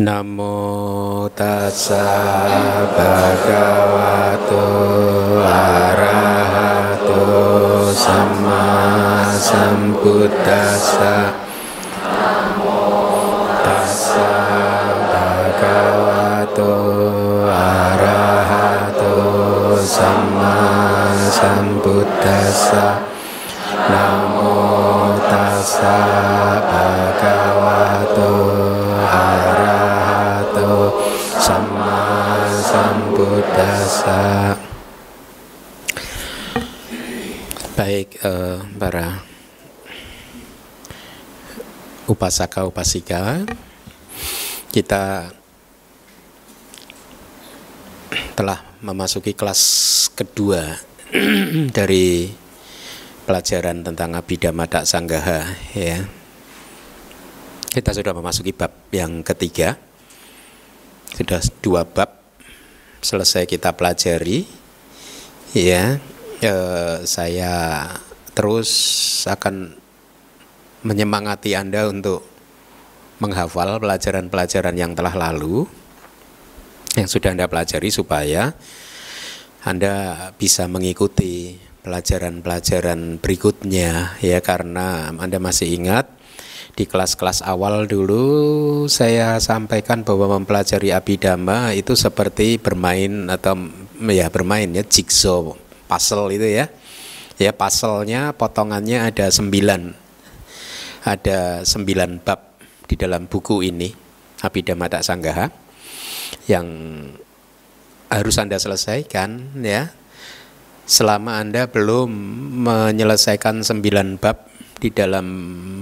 Namo tassa bhagavato arahato sama sambuddhassa. Namo tassa bhagavato arahato sama sambuddhassa sambuddhassa Baik eh, para upasaka upasika kita telah memasuki kelas kedua dari pelajaran tentang Abhidhamma Dak Sanggaha ya. Kita sudah memasuki bab yang ketiga. Sudah dua bab selesai kita pelajari. Ya, eh, saya terus akan menyemangati Anda untuk menghafal pelajaran-pelajaran yang telah lalu yang sudah Anda pelajari supaya Anda bisa mengikuti pelajaran-pelajaran berikutnya ya karena Anda masih ingat di kelas-kelas awal dulu saya sampaikan bahwa mempelajari abidama itu seperti bermain atau ya bermain ya jigsaw puzzle itu ya. Ya puzzle-nya potongannya ada sembilan. Ada sembilan bab di dalam buku ini Abhidhamma Tak Sanggaha yang harus Anda selesaikan ya. Selama Anda belum menyelesaikan sembilan bab di dalam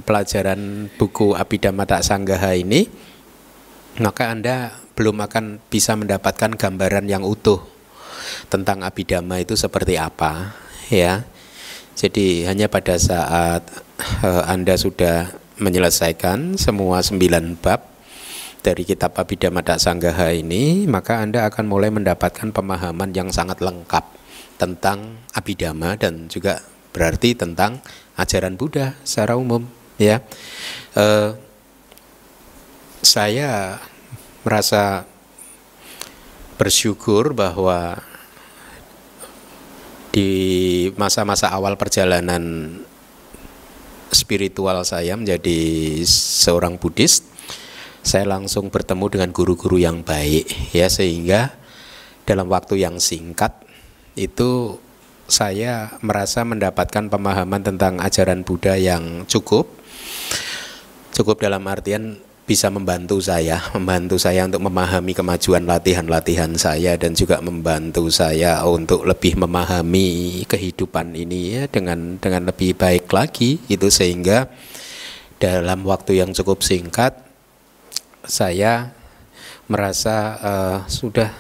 pelajaran buku Abhidhamma Tak Sanggaha ini maka Anda belum akan bisa mendapatkan gambaran yang utuh tentang Abhidhamma itu seperti apa ya. Jadi hanya pada saat uh, Anda sudah menyelesaikan semua sembilan bab dari kitab Abhidhamma Sanggaha ini, maka Anda akan mulai mendapatkan pemahaman yang sangat lengkap tentang Abhidhamma dan juga berarti tentang ajaran Buddha secara umum. Ya, uh, saya merasa bersyukur bahwa di masa-masa awal perjalanan spiritual saya menjadi seorang Buddhis, saya langsung bertemu dengan guru-guru yang baik ya sehingga dalam waktu yang singkat itu saya merasa mendapatkan pemahaman tentang ajaran Buddha yang cukup. Cukup dalam artian bisa membantu saya, membantu saya untuk memahami kemajuan latihan-latihan saya dan juga membantu saya untuk lebih memahami kehidupan ini ya dengan dengan lebih baik lagi itu sehingga dalam waktu yang cukup singkat saya merasa uh, sudah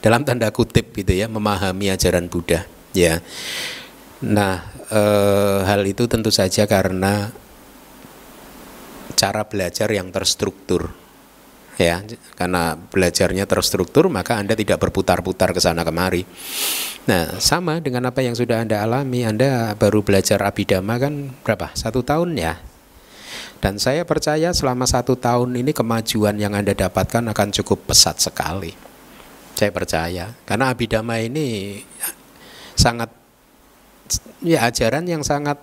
dalam tanda kutip gitu ya memahami ajaran Buddha ya. Nah, uh, hal itu tentu saja karena cara belajar yang terstruktur. Ya karena belajarnya terstruktur maka anda tidak berputar-putar ke sana kemari. Nah sama dengan apa yang sudah anda alami. Anda baru belajar abidama kan berapa? Satu tahun ya? Dan saya percaya selama satu tahun ini kemajuan yang anda dapatkan akan cukup pesat sekali. Saya percaya. Karena abidama ini sangat ya ajaran yang sangat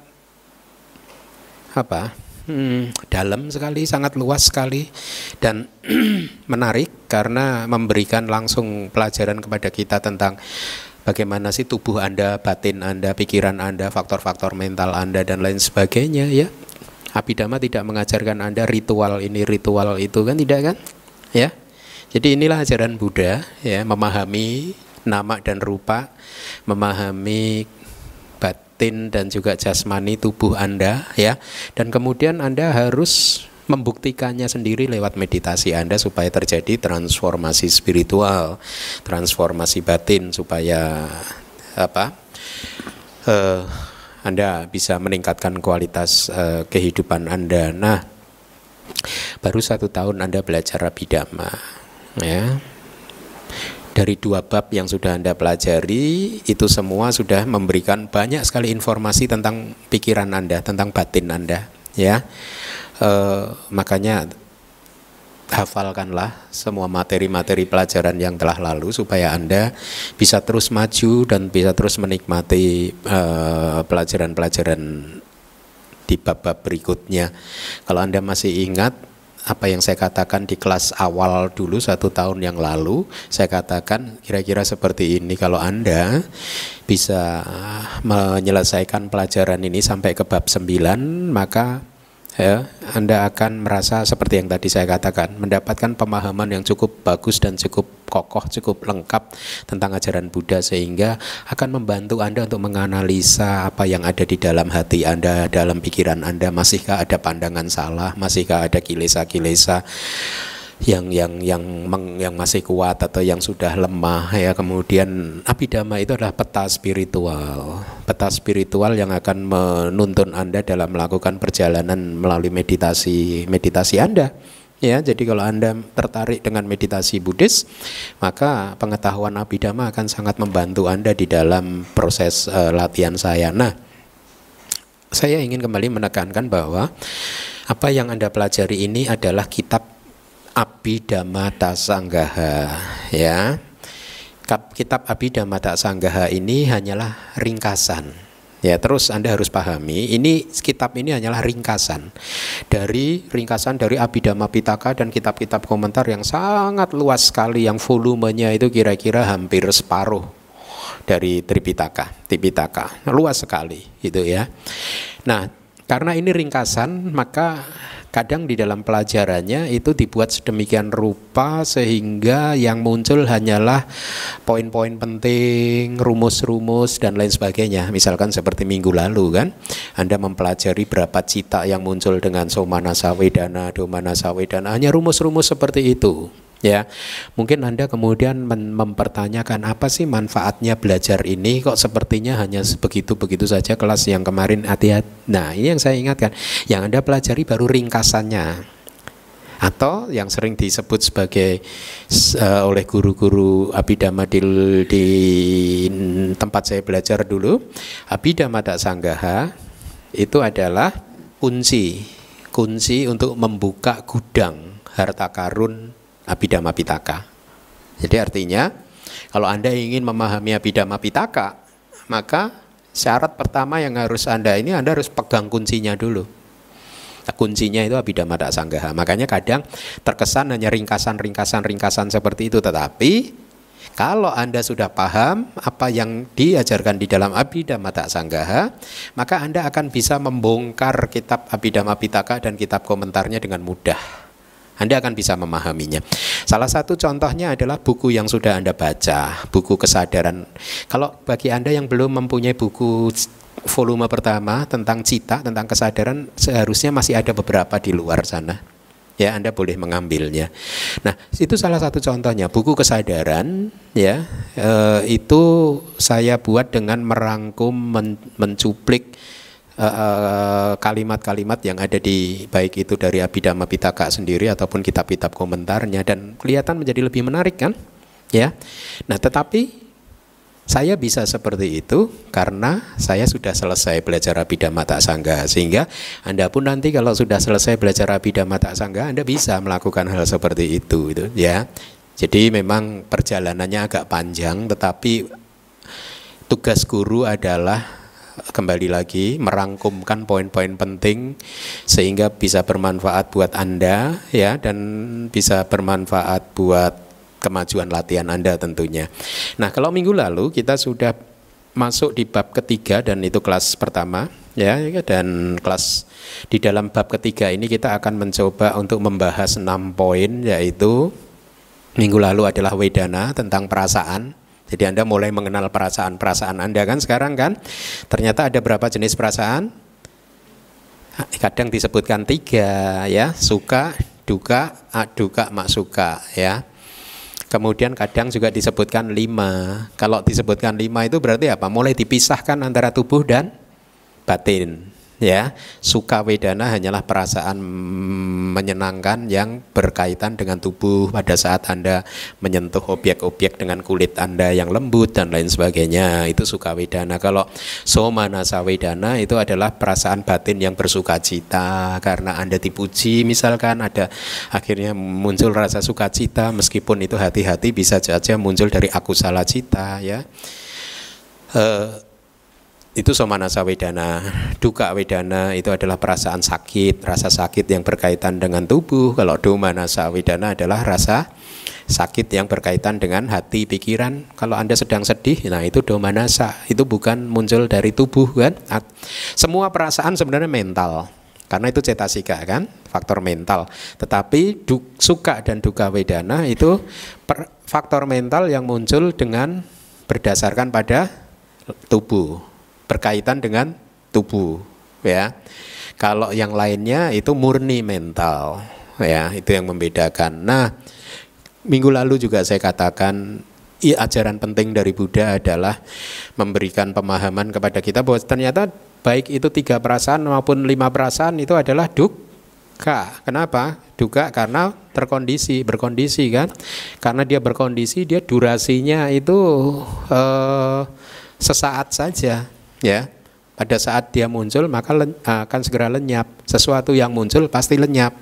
apa Hmm, dalam sekali, sangat luas sekali dan menarik karena memberikan langsung pelajaran kepada kita tentang bagaimana sih tubuh Anda, batin Anda, pikiran Anda, faktor-faktor mental Anda dan lain sebagainya ya. Abhidhamma tidak mengajarkan Anda ritual ini, ritual itu kan tidak kan? Ya. Jadi inilah ajaran Buddha ya, memahami nama dan rupa, memahami batin dan juga jasmani tubuh Anda ya. Dan kemudian Anda harus membuktikannya sendiri lewat meditasi Anda supaya terjadi transformasi spiritual, transformasi batin supaya apa? Uh, anda bisa meningkatkan kualitas uh, kehidupan Anda. Nah, baru satu tahun Anda belajar Abhidhamma, ya dari dua bab yang sudah Anda pelajari itu semua sudah memberikan banyak sekali informasi tentang pikiran Anda, tentang batin Anda, ya. E, makanya hafalkanlah semua materi-materi pelajaran yang telah lalu supaya Anda bisa terus maju dan bisa terus menikmati pelajaran pelajaran-pelajaran di bab-bab berikutnya. Kalau Anda masih ingat apa yang saya katakan di kelas awal dulu satu tahun yang lalu saya katakan kira-kira seperti ini. Kalau anda bisa menyelesaikan pelajaran ini sampai ke bab 9 maka ya, Anda akan merasa seperti yang tadi saya katakan, mendapatkan pemahaman yang cukup bagus dan cukup kokoh, cukup lengkap tentang ajaran Buddha sehingga akan membantu Anda untuk menganalisa apa yang ada di dalam hati Anda, dalam pikiran Anda, masihkah ada pandangan salah, masihkah ada kilesa-kilesa yang yang yang meng, yang masih kuat atau yang sudah lemah ya. Kemudian abidama itu adalah peta spiritual. Peta spiritual yang akan menuntun anda dalam melakukan perjalanan melalui meditasi meditasi anda ya. Jadi kalau anda tertarik dengan meditasi Buddhis maka pengetahuan abidama akan sangat membantu anda di dalam proses uh, latihan saya. Nah saya ingin kembali menekankan bahwa apa yang anda pelajari ini adalah kitab Abhidhamma Sanggaha ya. Kitab Abhidhamma Sanggaha ini hanyalah ringkasan. Ya, terus Anda harus pahami, ini kitab ini hanyalah ringkasan dari ringkasan dari Abhidhamma Pitaka dan kitab-kitab komentar yang sangat luas sekali yang volumenya itu kira-kira hampir separuh dari Tripitaka, Tripitaka. Luas sekali gitu ya. Nah, karena ini ringkasan, maka kadang di dalam pelajarannya itu dibuat sedemikian rupa sehingga yang muncul hanyalah poin-poin penting, rumus-rumus dan lain sebagainya. Misalkan seperti minggu lalu kan, Anda mempelajari berapa cita yang muncul dengan somana sawedana, domana sawedana, hanya rumus-rumus seperti itu ya mungkin anda kemudian mempertanyakan apa sih manfaatnya belajar ini? Kok sepertinya hanya begitu begitu saja kelas yang kemarin? Hati-hati. Nah ini yang saya ingatkan. Yang anda pelajari baru ringkasannya. Atau yang sering disebut sebagai uh, oleh guru-guru abidama di, di tempat saya belajar dulu abidama tak sanggaha itu adalah kunci kunci untuk membuka gudang harta karun Abhidhamma Pitaka. Jadi artinya kalau Anda ingin memahami Abhidhamma Pitaka, maka syarat pertama yang harus Anda ini Anda harus pegang kuncinya dulu. Nah, kuncinya itu Abhidhamma Sanggaha. Makanya kadang terkesan hanya ringkasan-ringkasan-ringkasan seperti itu, tetapi kalau Anda sudah paham apa yang diajarkan di dalam Abhidhamma Sanggaha, maka Anda akan bisa membongkar kitab Abhidhamma Pitaka dan kitab komentarnya dengan mudah. Anda akan bisa memahaminya. Salah satu contohnya adalah buku yang sudah Anda baca, buku kesadaran. Kalau bagi Anda yang belum mempunyai buku volume pertama tentang cita, tentang kesadaran, seharusnya masih ada beberapa di luar sana. Ya, Anda boleh mengambilnya. Nah, itu salah satu contohnya buku kesadaran ya. E, itu saya buat dengan merangkum men, mencuplik kalimat-kalimat uh, yang ada di baik itu dari Abhidhamma Pitaka sendiri ataupun kitab-kitab komentarnya dan kelihatan menjadi lebih menarik kan? Ya. Nah tetapi saya bisa seperti itu karena saya sudah selesai belajar Abhidhamma Tak Sangga sehingga Anda pun nanti kalau sudah selesai belajar Abhidhamma Tak Sangga Anda bisa melakukan hal seperti itu itu ya. Jadi memang perjalanannya agak panjang tetapi tugas guru adalah kembali lagi merangkumkan poin-poin penting sehingga bisa bermanfaat buat Anda ya dan bisa bermanfaat buat kemajuan latihan Anda tentunya. Nah, kalau minggu lalu kita sudah masuk di bab ketiga dan itu kelas pertama ya dan kelas di dalam bab ketiga ini kita akan mencoba untuk membahas enam poin yaitu minggu lalu adalah wedana tentang perasaan jadi Anda mulai mengenal perasaan-perasaan Anda kan sekarang kan. Ternyata ada berapa jenis perasaan? Kadang disebutkan tiga ya, suka, duka, aduka, mak suka ya. Kemudian kadang juga disebutkan lima. Kalau disebutkan lima itu berarti apa? Mulai dipisahkan antara tubuh dan batin. Ya suka wedana hanyalah perasaan menyenangkan yang berkaitan dengan tubuh pada saat anda menyentuh objek-objek dengan kulit anda yang lembut dan lain sebagainya. Itu suka wedana. Kalau somanasa wedana itu adalah perasaan batin yang bersuka cita. Karena anda dipuji misalkan ada akhirnya muncul rasa sukacita meskipun itu hati-hati bisa saja muncul dari aku salah cita ya. Uh, itu somanasa wedana. Duka wedana itu adalah perasaan sakit rasa sakit yang berkaitan dengan tubuh. Kalau domanasa wedana adalah rasa sakit yang berkaitan dengan hati pikiran. Kalau anda sedang sedih nah itu domanasa itu bukan muncul dari tubuh kan? Semua perasaan sebenarnya mental. Karena itu cetasika kan? Faktor mental. Tetapi du, suka dan duka wedana itu per, faktor mental yang muncul dengan berdasarkan pada tubuh berkaitan dengan tubuh ya. Kalau yang lainnya itu murni mental ya, itu yang membedakan. Nah, minggu lalu juga saya katakan i, ajaran penting dari Buddha adalah memberikan pemahaman kepada kita bahwa ternyata baik itu tiga perasaan maupun lima perasaan itu adalah duka. Kenapa? Duka karena terkondisi, berkondisi kan? Karena dia berkondisi, dia durasinya itu uh, sesaat saja ya. Pada saat dia muncul maka akan segera lenyap. Sesuatu yang muncul pasti lenyap.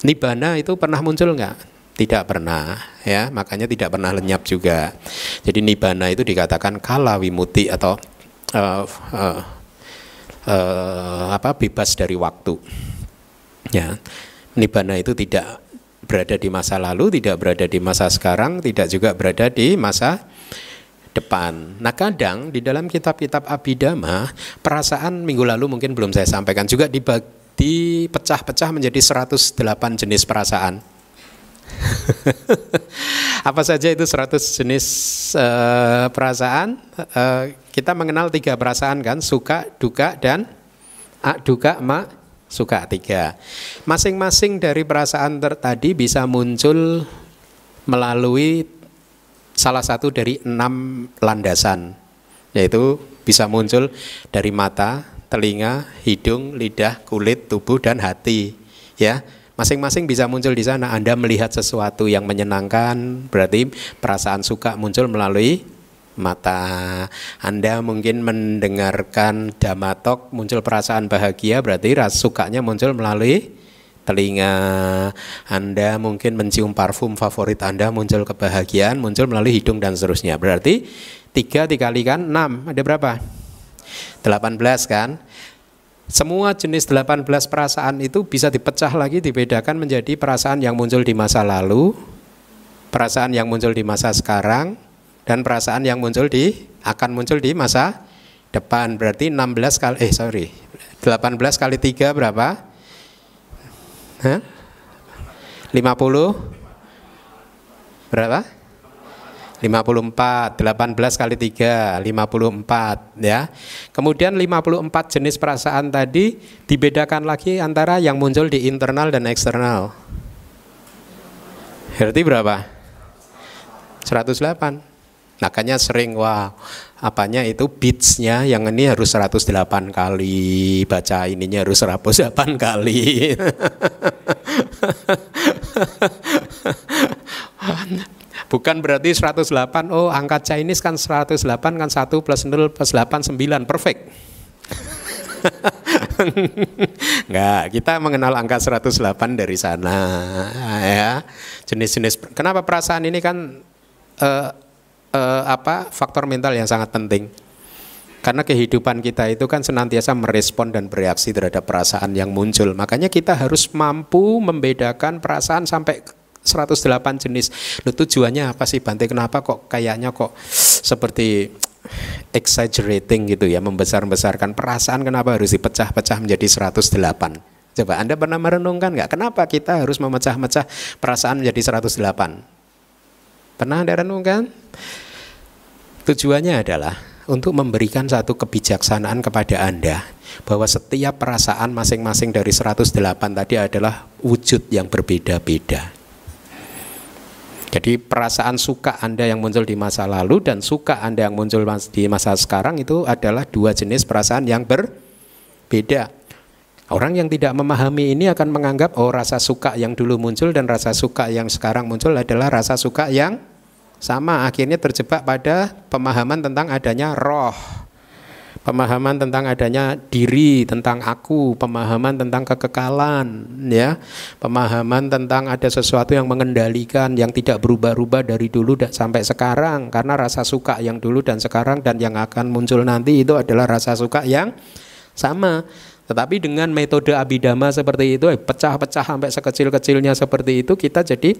Nibana itu pernah muncul nggak? Tidak pernah ya. Makanya tidak pernah lenyap juga. Jadi nibana itu dikatakan kala wimuti atau uh, uh, uh, apa bebas dari waktu. Ya. Nibana itu tidak berada di masa lalu tidak berada di masa sekarang tidak juga berada di masa depan. Nah kadang di dalam kitab-kitab Abhidhamma perasaan minggu lalu mungkin belum saya sampaikan juga dipecah-pecah menjadi 108 jenis perasaan. Apa saja itu 100 jenis uh, perasaan? Uh, kita mengenal tiga perasaan kan, suka, duka, dan uh, duka, ma, suka tiga. Masing-masing dari perasaan tadi bisa muncul melalui salah satu dari enam landasan yaitu bisa muncul dari mata, telinga, hidung, lidah, kulit, tubuh dan hati ya. Masing-masing bisa muncul di sana. Anda melihat sesuatu yang menyenangkan berarti perasaan suka muncul melalui mata. Anda mungkin mendengarkan damatok muncul perasaan bahagia berarti rasa sukanya muncul melalui telinga Anda mungkin mencium parfum favorit Anda muncul kebahagiaan muncul melalui hidung dan seterusnya. Berarti tiga dikalikan enam ada berapa? 18 kan? Semua jenis 18 perasaan itu bisa dipecah lagi dibedakan menjadi perasaan yang muncul di masa lalu perasaan yang muncul di masa sekarang dan perasaan yang muncul di akan muncul di masa depan. Berarti 16 kali eh sorry 18 kali 3 berapa 50 berapa? 54, 18 kali 3, 54 ya. Kemudian 54 jenis perasaan tadi dibedakan lagi antara yang muncul di internal dan eksternal. Berarti berapa? 108. Makanya sering wah apanya itu beatsnya yang ini harus 108 kali baca ininya harus 108 kali bukan berarti 108 oh angka Chinese kan 108 kan 1 plus 0 plus 8 9 perfect Enggak, kita mengenal angka 108 dari sana ya. Jenis-jenis kenapa perasaan ini kan uh, uh, apa faktor mental yang sangat penting. Karena kehidupan kita itu kan senantiasa merespon dan bereaksi terhadap perasaan yang muncul. Makanya kita harus mampu membedakan perasaan sampai 108 jenis. Lu tujuannya apa sih Bante? Kenapa kok kayaknya kok seperti exaggerating gitu ya, membesar-besarkan perasaan kenapa harus dipecah-pecah menjadi 108? Coba Anda pernah merenungkan nggak kenapa kita harus memecah-mecah perasaan menjadi 108? Pernah Anda renungkan? Tujuannya adalah untuk memberikan satu kebijaksanaan kepada Anda bahwa setiap perasaan masing-masing dari 108 tadi adalah wujud yang berbeda-beda. Jadi perasaan suka Anda yang muncul di masa lalu dan suka Anda yang muncul di masa sekarang itu adalah dua jenis perasaan yang ber beda. Orang yang tidak memahami ini akan menganggap oh rasa suka yang dulu muncul dan rasa suka yang sekarang muncul adalah rasa suka yang sama. Akhirnya terjebak pada pemahaman tentang adanya roh pemahaman tentang adanya diri, tentang aku, pemahaman tentang kekekalan, ya, pemahaman tentang ada sesuatu yang mengendalikan, yang tidak berubah-ubah dari dulu sampai sekarang, karena rasa suka yang dulu dan sekarang dan yang akan muncul nanti itu adalah rasa suka yang sama. Tetapi dengan metode abidama seperti itu, eh, pecah-pecah sampai sekecil-kecilnya seperti itu, kita jadi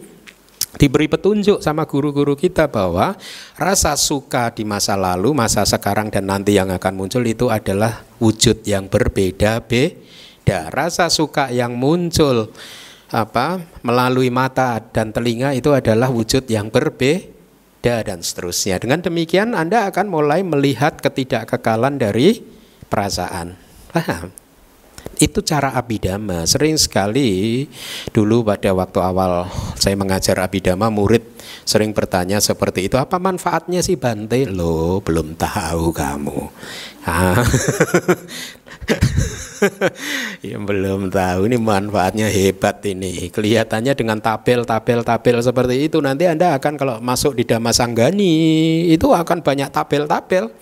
diberi petunjuk sama guru-guru kita bahwa rasa suka di masa lalu, masa sekarang dan nanti yang akan muncul itu adalah wujud yang berbeda-beda. Rasa suka yang muncul apa melalui mata dan telinga itu adalah wujud yang berbeda dan seterusnya. Dengan demikian Anda akan mulai melihat ketidakkekalan dari perasaan. Paham? Itu cara abidama. Sering sekali dulu pada waktu awal saya mengajar abidama, murid sering bertanya seperti itu. Apa manfaatnya sih Bante? Lo belum tahu kamu. Ah. ya belum tahu ini manfaatnya hebat ini. Kelihatannya dengan tabel-tabel-tabel seperti itu nanti Anda akan kalau masuk di Damasanggani itu akan banyak tabel-tabel.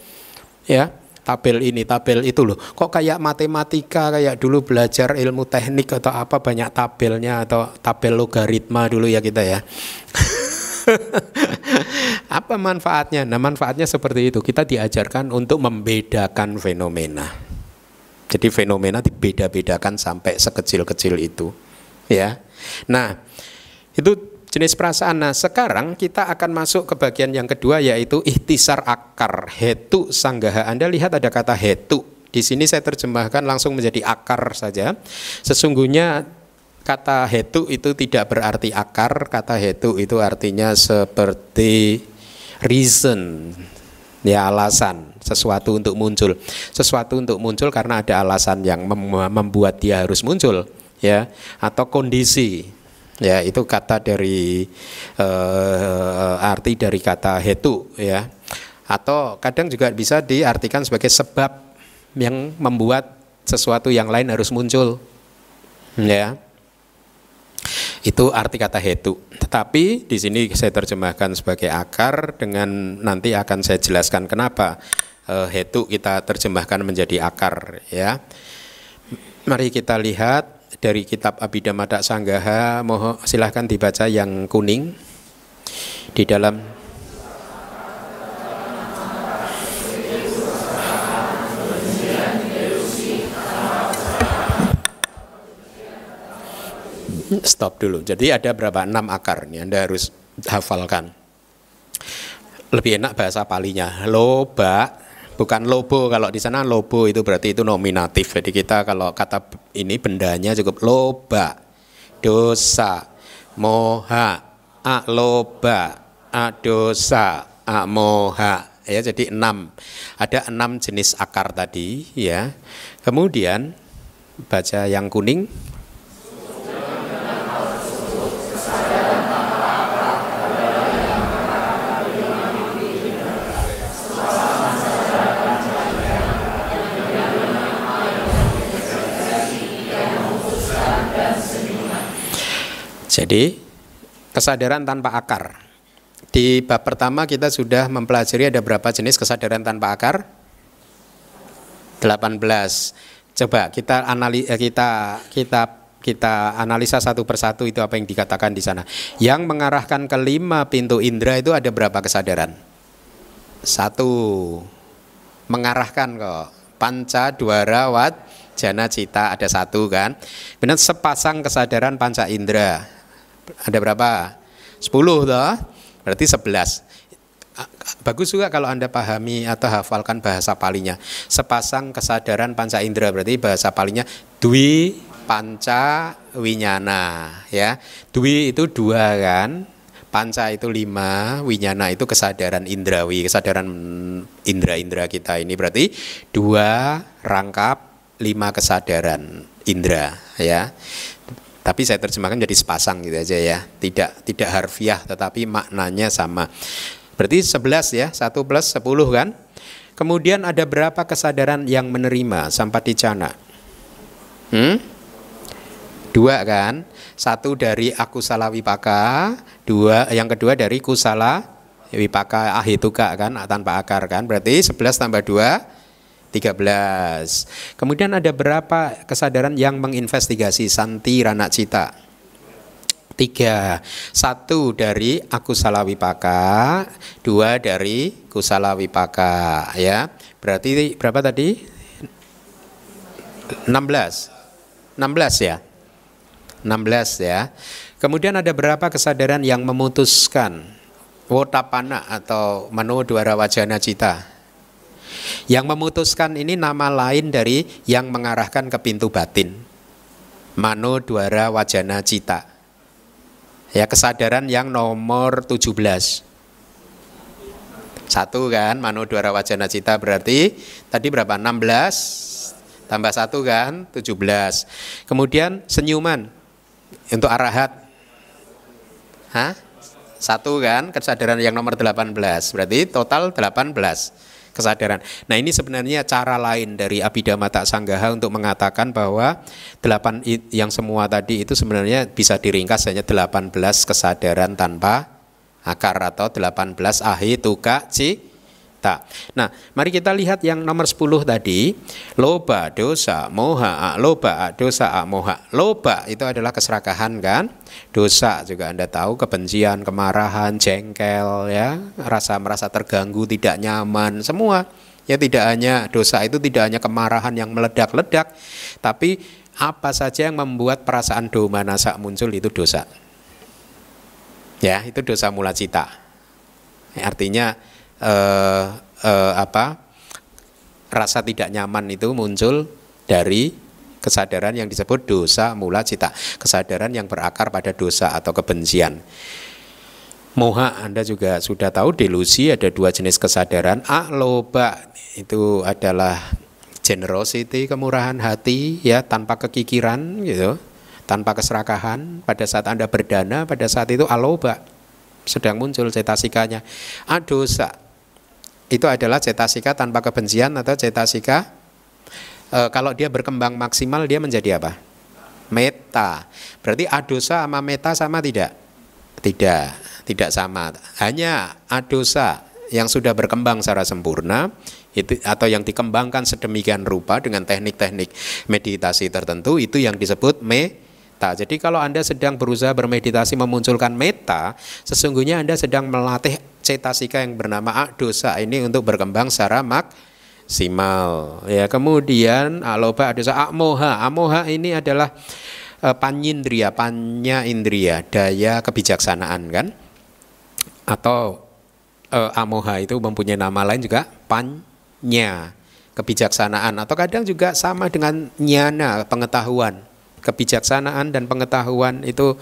Ya tabel ini, tabel itu loh. Kok kayak matematika kayak dulu belajar ilmu teknik atau apa banyak tabelnya atau tabel logaritma dulu ya kita ya. apa manfaatnya? Nah, manfaatnya seperti itu. Kita diajarkan untuk membedakan fenomena. Jadi fenomena dibeda-bedakan sampai sekecil-kecil itu, ya. Nah, itu jenis perasaan. Nah, sekarang kita akan masuk ke bagian yang kedua yaitu ihtisar akar, hetu sanggaha. Anda lihat ada kata hetu. Di sini saya terjemahkan langsung menjadi akar saja. Sesungguhnya kata hetu itu tidak berarti akar, kata hetu itu artinya seperti reason, ya alasan sesuatu untuk muncul. Sesuatu untuk muncul karena ada alasan yang membuat dia harus muncul, ya, atau kondisi ya itu kata dari uh, arti dari kata hetu ya. Atau kadang juga bisa diartikan sebagai sebab yang membuat sesuatu yang lain harus muncul ya. Itu arti kata hetu. Tetapi di sini saya terjemahkan sebagai akar dengan nanti akan saya jelaskan kenapa uh, hetu kita terjemahkan menjadi akar ya. Mari kita lihat dari kitab Abhidhamma Sanggaha mohon silahkan dibaca yang kuning di dalam stop dulu. Jadi ada berapa enam akar nih Anda harus hafalkan. Lebih enak bahasa palinya. Loba bukan lobo kalau di sana lobo itu berarti itu nominatif. Jadi kita kalau kata ini bendanya cukup loba dosa moha loba a dosa moha. Ya jadi enam. Ada enam jenis akar tadi ya. Kemudian baca yang kuning Jadi kesadaran tanpa akar. Di bab pertama kita sudah mempelajari ada berapa jenis kesadaran tanpa akar? 18. Coba kita analisa eh, kita kita kita analisa satu persatu itu apa yang dikatakan di sana. Yang mengarahkan ke lima pintu indera itu ada berapa kesadaran? Satu mengarahkan kok panca dwara wat jana cita ada satu kan. Kemudian sepasang kesadaran panca indera ada berapa? 10 toh. Berarti 11. Bagus juga kalau Anda pahami atau hafalkan bahasa palinya. Sepasang kesadaran panca indera berarti bahasa palinya dwi panca winyana ya. Dwi itu dua kan, panca itu lima, winyana itu kesadaran indrawi, kesadaran indra-indra kita ini berarti dua rangkap lima kesadaran indra ya. Tapi saya terjemahkan jadi sepasang gitu aja ya. Tidak tidak harfiah tetapi maknanya sama. Berarti 11 ya, 1 plus 10 kan? Kemudian ada berapa kesadaran yang menerima sampaticana? Hmm? Dua kan? Satu dari akusala wipaka, dua yang kedua dari kusala wipaka ahituka kan tanpa akar kan. Berarti 11 tambah 2 13. Kemudian ada berapa kesadaran yang menginvestigasi santi rana cita? Tiga, satu dari akusala wipaka, dua dari kusala wipaka, ya. Berarti berapa tadi? 16. 16 ya. 16 ya. Kemudian ada berapa kesadaran yang memutuskan wotapana atau mano dwara wajana cita. Yang memutuskan ini nama lain dari yang mengarahkan ke pintu batin. Mano dwara wajana cita. Ya kesadaran yang nomor 17. Satu kan, mano dwara wajana cita berarti tadi berapa? 16 tambah satu kan 17. Kemudian senyuman untuk arahat. Hah? Satu kan kesadaran yang nomor 18. Berarti total 18 kesadaran. Nah ini sebenarnya cara lain dari Abhidhamma Tak Sanggaha untuk mengatakan bahwa delapan yang semua tadi itu sebenarnya bisa diringkas hanya 18 kesadaran tanpa akar atau 18 ahituka ci Tak. Nah, mari kita lihat yang nomor 10 tadi. Loba, dosa, moha, loba, dosa, moha. Loba itu adalah keserakahan kan? Dosa juga Anda tahu kebencian, kemarahan, jengkel ya, rasa merasa terganggu, tidak nyaman, semua. Ya tidak hanya dosa itu tidak hanya kemarahan yang meledak-ledak, tapi apa saja yang membuat perasaan doma nasa muncul itu dosa. Ya, itu dosa mula cita. Artinya eh, eh, apa rasa tidak nyaman itu muncul dari kesadaran yang disebut dosa mula cita, kesadaran yang berakar pada dosa atau kebencian. Moha Anda juga sudah tahu delusi ada dua jenis kesadaran. Aloba itu adalah generosity, kemurahan hati ya tanpa kekikiran gitu, tanpa keserakahan. Pada saat Anda berdana pada saat itu aloba sedang muncul cetasikanya. Adosa itu adalah cetasika tanpa kebencian atau cetasika e, kalau dia berkembang maksimal dia menjadi apa? Meta. Berarti adosa sama meta sama tidak? Tidak, tidak sama. Hanya adosa yang sudah berkembang secara sempurna itu atau yang dikembangkan sedemikian rupa dengan teknik-teknik meditasi tertentu itu yang disebut meta. Jadi kalau Anda sedang berusaha bermeditasi memunculkan meta, sesungguhnya Anda sedang melatih cetasika yang bernama dosa ini untuk berkembang secara maksimal. Ya, kemudian aloba dosa amoha. Amoha ini adalah e, panyindria, panya indria, daya kebijaksanaan kan? Atau e, amoha itu mempunyai nama lain juga panya kebijaksanaan atau kadang juga sama dengan nyana pengetahuan kebijaksanaan dan pengetahuan itu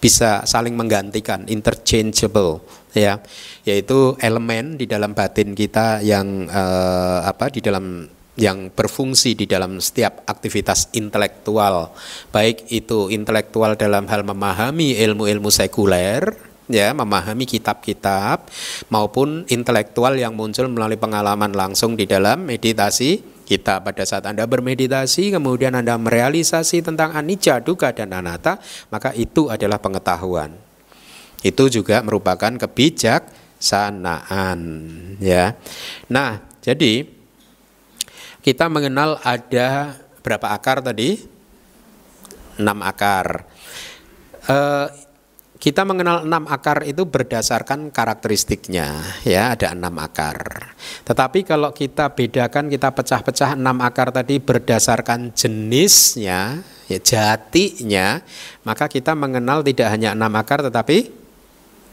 bisa saling menggantikan interchangeable ya. Yaitu elemen di dalam batin kita yang eh, apa di dalam yang berfungsi di dalam setiap aktivitas intelektual. Baik itu intelektual dalam hal memahami ilmu-ilmu sekuler ya memahami kitab-kitab maupun intelektual yang muncul melalui pengalaman langsung di dalam meditasi kita pada saat Anda bermeditasi kemudian Anda merealisasi tentang anicca, dukkha dan anatta maka itu adalah pengetahuan itu juga merupakan kebijaksanaan ya. Nah, jadi kita mengenal ada berapa akar tadi? Enam akar. Eh, kita mengenal enam akar itu berdasarkan karakteristiknya ya ada enam akar. Tetapi kalau kita bedakan kita pecah-pecah enam akar tadi berdasarkan jenisnya ya jatinya maka kita mengenal tidak hanya enam akar tetapi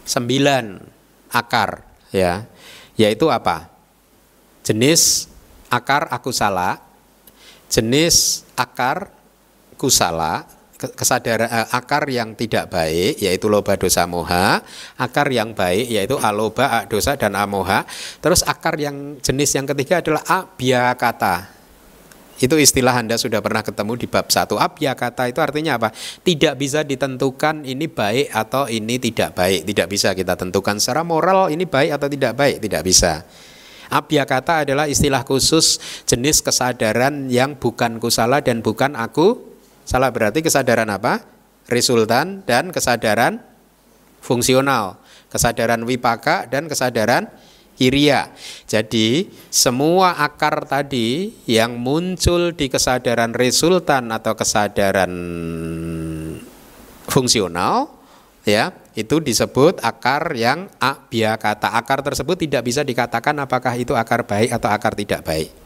sembilan akar ya yaitu apa jenis akar akusala jenis akar kusala kesadaran eh, akar yang tidak baik yaitu loba dosa moha akar yang baik yaitu aloba dosa dan amoha terus akar yang jenis yang ketiga adalah abiyakata itu istilah Anda sudah pernah ketemu di bab 1 Abya kata itu artinya apa? Tidak bisa ditentukan ini baik atau ini tidak baik. Tidak bisa kita tentukan secara moral ini baik atau tidak baik. Tidak bisa. Abya kata adalah istilah khusus jenis kesadaran yang bukan kusala dan bukan aku Salah berarti kesadaran apa? Resultan dan kesadaran fungsional. Kesadaran wipaka dan kesadaran kiria. Jadi semua akar tadi yang muncul di kesadaran resultan atau kesadaran fungsional ya itu disebut akar yang abia kata akar tersebut tidak bisa dikatakan apakah itu akar baik atau akar tidak baik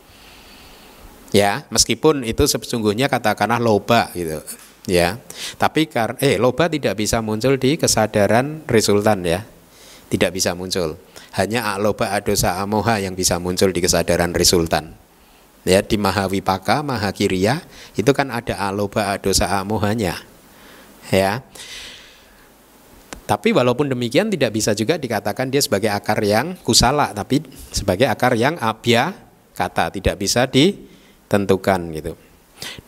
ya. Meskipun itu sesungguhnya katakanlah loba gitu. Ya. Tapi kar eh loba tidak bisa muncul di kesadaran resultan ya. Tidak bisa muncul. Hanya loba adosa amoha yang bisa muncul di kesadaran resultan. Ya di mahawipaka mahakiriya itu kan ada aloba adosa amohanya ya. Tapi walaupun demikian tidak bisa juga dikatakan dia sebagai akar yang kusala, tapi sebagai akar yang abya kata. Tidak bisa ditentukan gitu.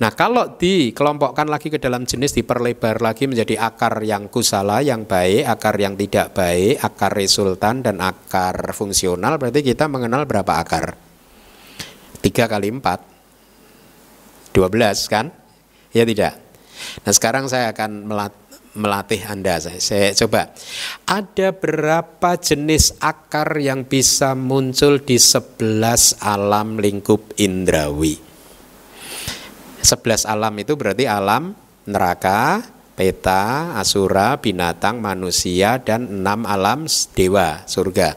Nah kalau dikelompokkan lagi ke dalam jenis diperlebar lagi menjadi akar yang kusala yang baik, akar yang tidak baik, akar resultan dan akar fungsional berarti kita mengenal berapa akar? Tiga kali empat, dua belas kan? Ya tidak. Nah sekarang saya akan melat melatih Anda. Saya, saya coba. Ada berapa jenis akar yang bisa muncul di sebelas alam lingkup indrawi? Sebelas alam itu berarti alam neraka, peta, asura, binatang, manusia, dan enam alam dewa, surga.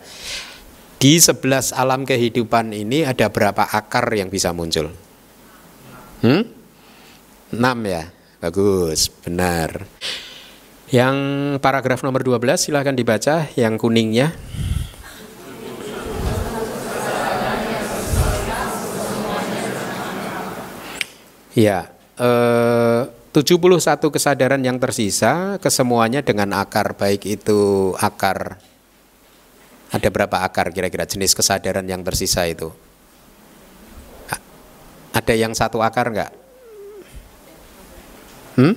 Di sebelas alam kehidupan ini ada berapa akar yang bisa muncul? Hmm? Enam ya, bagus, benar. Yang paragraf nomor 12 silahkan dibaca yang kuningnya. Ya, eh, 71 kesadaran yang tersisa kesemuanya dengan akar baik itu akar ada berapa akar kira-kira jenis kesadaran yang tersisa itu? Ada yang satu akar enggak? Hmm?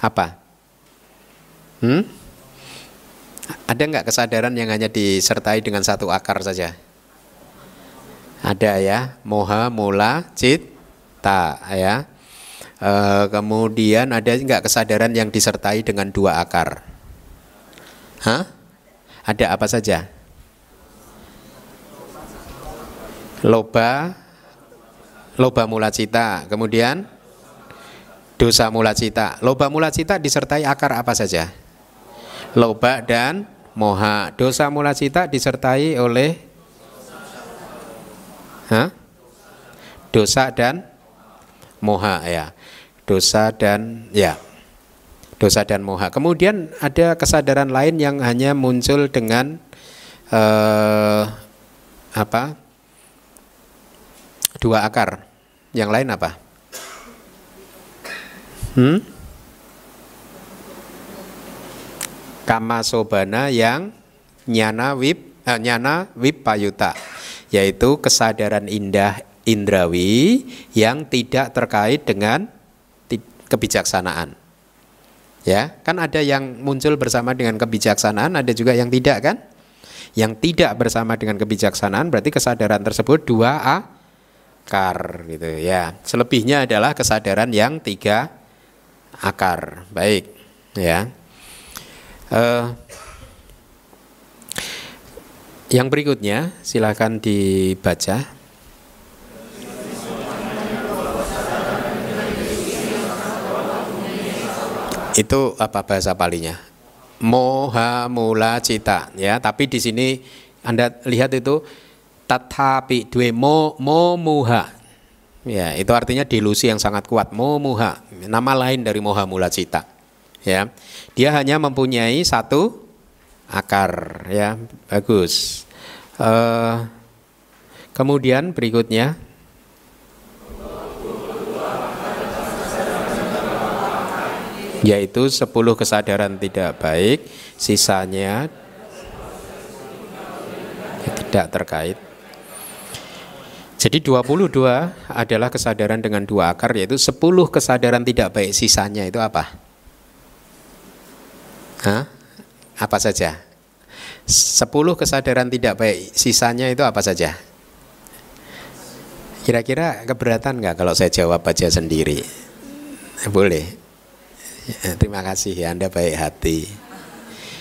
Apa? Hmm? Ada nggak kesadaran yang hanya disertai dengan satu akar saja? Ada ya, moha, mula, cita ya. E, kemudian ada nggak kesadaran yang disertai dengan dua akar? Hah? Ada apa saja? Loba, loba mula cita. Kemudian dosa mula cita. Loba mula cita disertai akar apa saja? loba dan moha. Dosa mula cita disertai oleh Hah? dosa dan moha ya. Dosa dan ya. Dosa dan moha. Kemudian ada kesadaran lain yang hanya muncul dengan eh, apa? Dua akar. Yang lain apa? Hmm? kama sobana yang nyana wip eh, nyana wip payuta yaitu kesadaran indah indrawi yang tidak terkait dengan kebijaksanaan. Ya kan ada yang muncul bersama dengan kebijaksanaan ada juga yang tidak kan? Yang tidak bersama dengan kebijaksanaan berarti kesadaran tersebut dua akar gitu ya. Selebihnya adalah kesadaran yang tiga akar. Baik ya. Uh, yang berikutnya silakan dibaca. Itu apa bahasa palinya? Moha mula cita ya, tapi di sini Anda lihat itu tatapi dua mo mo muha. Ya, itu artinya delusi yang sangat kuat. Mo muha, nama lain dari moha mula cita ya dia hanya mempunyai satu akar ya bagus uh, kemudian berikutnya yaitu 10 kesadaran tidak baik sisanya tidak terkait jadi 22 adalah kesadaran dengan dua akar yaitu 10 kesadaran tidak baik sisanya itu apa? Hah? Apa saja? Sepuluh kesadaran tidak baik, sisanya itu apa saja? Kira-kira keberatan nggak kalau saya jawab aja sendiri? Boleh. Ya, terima kasih ya Anda baik hati.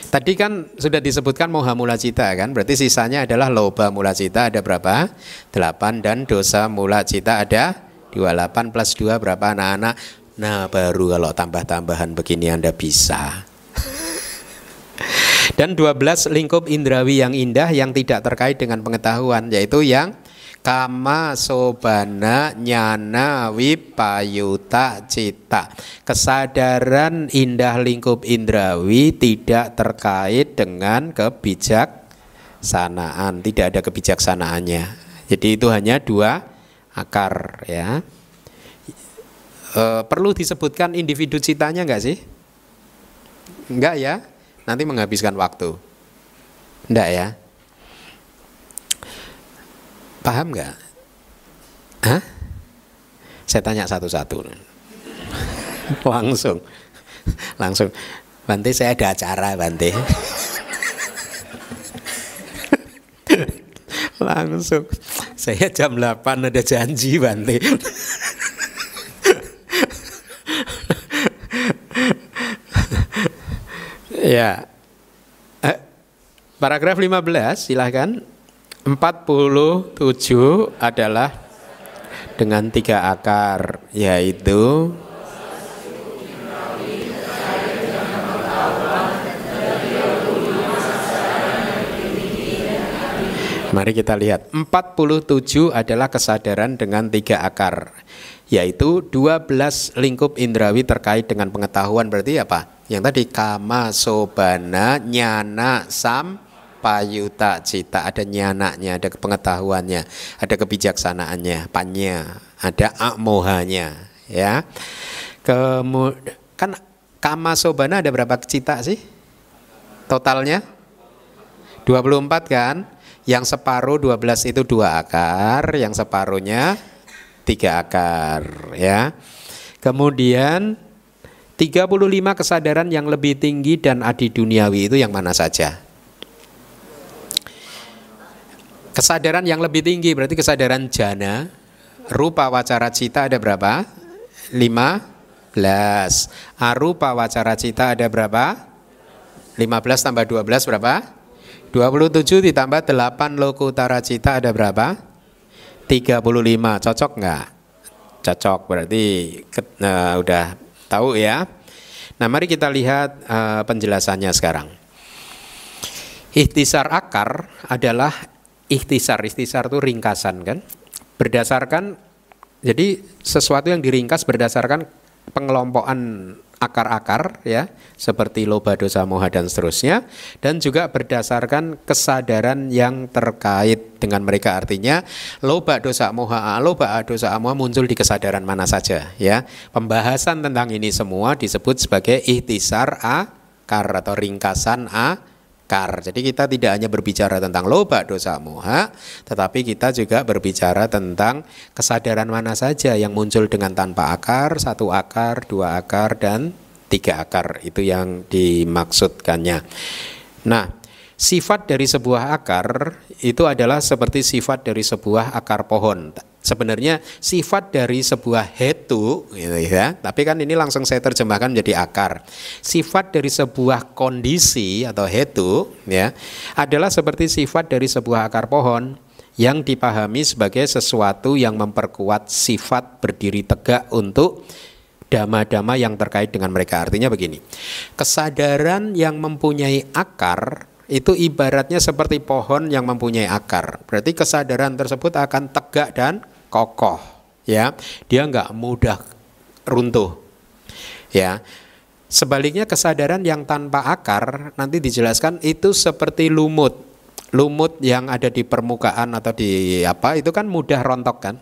Tadi kan sudah disebutkan moha mula cita kan, berarti sisanya adalah loba mula cita ada berapa? 8 dan dosa mula cita ada 28 plus 2 berapa anak-anak? Nah baru kalau tambah-tambahan begini Anda bisa. dan 12 lingkup indrawi yang indah yang tidak terkait dengan pengetahuan yaitu yang kama sobana nyana wipayuta cita. Kesadaran indah lingkup indrawi tidak terkait dengan kebijaksanaan. Tidak ada kebijaksanaannya. Jadi itu hanya dua akar ya. E, perlu disebutkan individu citanya enggak sih? Enggak ya? Nanti menghabiskan waktu. Enggak ya Paham nggak? Hah? Saya tanya satu-satu. Langsung. Langsung. Bante saya ada acara Bante. Langsung. Saya jam 8 ada janji Bante. ya. Eh, paragraf 15 silahkan. 47 adalah dengan tiga akar yaitu Mari kita lihat 47 adalah kesadaran dengan tiga akar Yaitu 12 lingkup indrawi terkait dengan pengetahuan Berarti apa? Yang tadi kama, sobana, nyana, sam, payuta cita? Ada nyanaknya ada pengetahuannya ada kebijaksanaannya panya ada akmohanya ya. Kemudian kan kama sobana ada berapa cita sih? Totalnya? 24 kan? Yang separuh 12 itu dua akar yang separuhnya tiga akar ya. Kemudian 35 kesadaran yang lebih tinggi dan adi duniawi itu yang mana saja Kesadaran yang lebih tinggi berarti kesadaran jana. Rupa wacara cita ada berapa? 15. Arupa wacara cita ada berapa? 15 tambah 12 berapa? 27 ditambah 8 utara cita ada berapa? 35. Cocok nggak? Cocok berarti uh, udah tahu ya. Nah mari kita lihat uh, penjelasannya sekarang. Ikhtisar akar adalah ikhtisar. Ikhtisar itu ringkasan kan? Berdasarkan jadi sesuatu yang diringkas berdasarkan pengelompokan akar-akar ya seperti loba dosa moha dan seterusnya dan juga berdasarkan kesadaran yang terkait dengan mereka. Artinya loba dosa moha loba dosa moha muncul di kesadaran mana saja ya. Pembahasan tentang ini semua disebut sebagai ikhtisar akar atau ringkasan a akar. Jadi kita tidak hanya berbicara tentang loba dosa moha, tetapi kita juga berbicara tentang kesadaran mana saja yang muncul dengan tanpa akar, satu akar, dua akar, dan tiga akar. Itu yang dimaksudkannya. Nah, sifat dari sebuah akar itu adalah seperti sifat dari sebuah akar pohon sebenarnya sifat dari sebuah hetu gitu ya. Tapi kan ini langsung saya terjemahkan menjadi akar. Sifat dari sebuah kondisi atau hetu ya adalah seperti sifat dari sebuah akar pohon yang dipahami sebagai sesuatu yang memperkuat sifat berdiri tegak untuk dama-dama yang terkait dengan mereka. Artinya begini kesadaran yang mempunyai akar itu ibaratnya seperti pohon yang mempunyai akar. Berarti kesadaran tersebut akan tegak dan kokoh ya. Dia nggak mudah runtuh ya. Sebaliknya kesadaran yang tanpa akar nanti dijelaskan itu seperti lumut. Lumut yang ada di permukaan atau di apa itu kan mudah rontok kan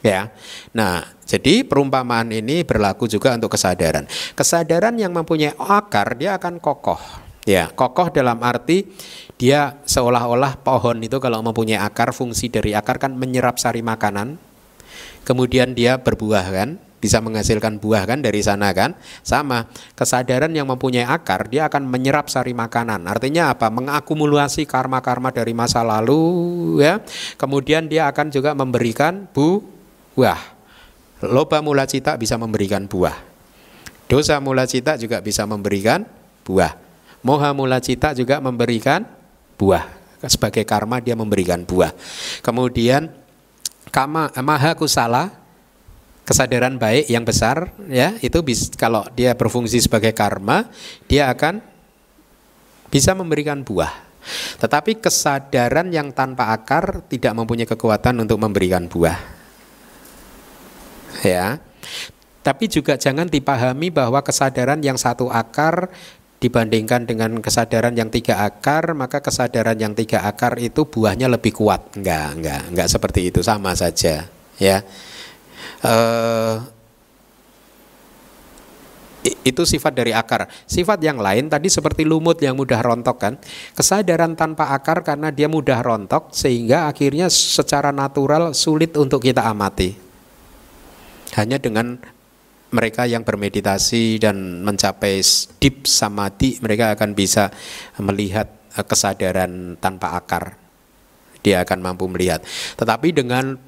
ya. Nah jadi perumpamaan ini berlaku juga untuk kesadaran. Kesadaran yang mempunyai akar dia akan kokoh ya. Kokoh dalam arti dia seolah-olah pohon itu kalau mempunyai akar fungsi dari akar kan menyerap sari makanan. Kemudian dia berbuah kan bisa menghasilkan buah kan dari sana kan. Sama kesadaran yang mempunyai akar dia akan menyerap sari makanan. Artinya apa? Mengakumulasi karma-karma dari masa lalu ya. Kemudian dia akan juga memberikan buah. Loba mula cita bisa memberikan buah. Dosa mula cita juga bisa memberikan buah. Moha mula cita juga memberikan buah. Sebagai karma dia memberikan buah. Kemudian kama maha kusala kesadaran baik yang besar ya itu bis, kalau dia berfungsi sebagai karma dia akan bisa memberikan buah. Tetapi kesadaran yang tanpa akar tidak mempunyai kekuatan untuk memberikan buah ya. Tapi juga jangan dipahami bahwa kesadaran yang satu akar dibandingkan dengan kesadaran yang tiga akar, maka kesadaran yang tiga akar itu buahnya lebih kuat. Enggak, enggak, enggak seperti itu, sama saja, ya. Uh, itu sifat dari akar. Sifat yang lain tadi seperti lumut yang mudah rontok kan. Kesadaran tanpa akar karena dia mudah rontok sehingga akhirnya secara natural sulit untuk kita amati. Hanya dengan mereka yang bermeditasi dan mencapai deep samadhi, mereka akan bisa melihat eh, kesadaran tanpa akar. Dia akan mampu melihat. Tetapi dengan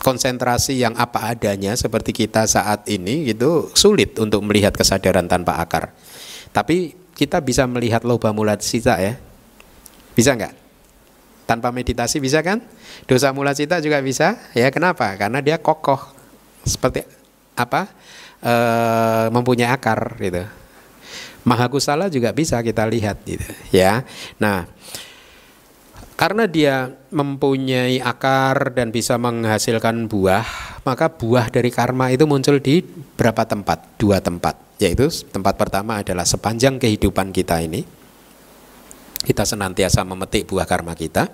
konsentrasi yang apa adanya seperti kita saat ini itu sulit untuk melihat kesadaran tanpa akar. Tapi kita bisa melihat loba mulat sisa ya. Bisa nggak? Tanpa meditasi bisa kan? Dosa mula cita juga bisa. Ya kenapa? Karena dia kokoh. Seperti apa? E, mempunyai akar gitu. Mahakusala juga bisa kita lihat gitu ya. Nah, karena dia mempunyai akar dan bisa menghasilkan buah, maka buah dari karma itu muncul di berapa tempat? Dua tempat, yaitu tempat pertama adalah sepanjang kehidupan kita ini kita senantiasa memetik buah karma kita.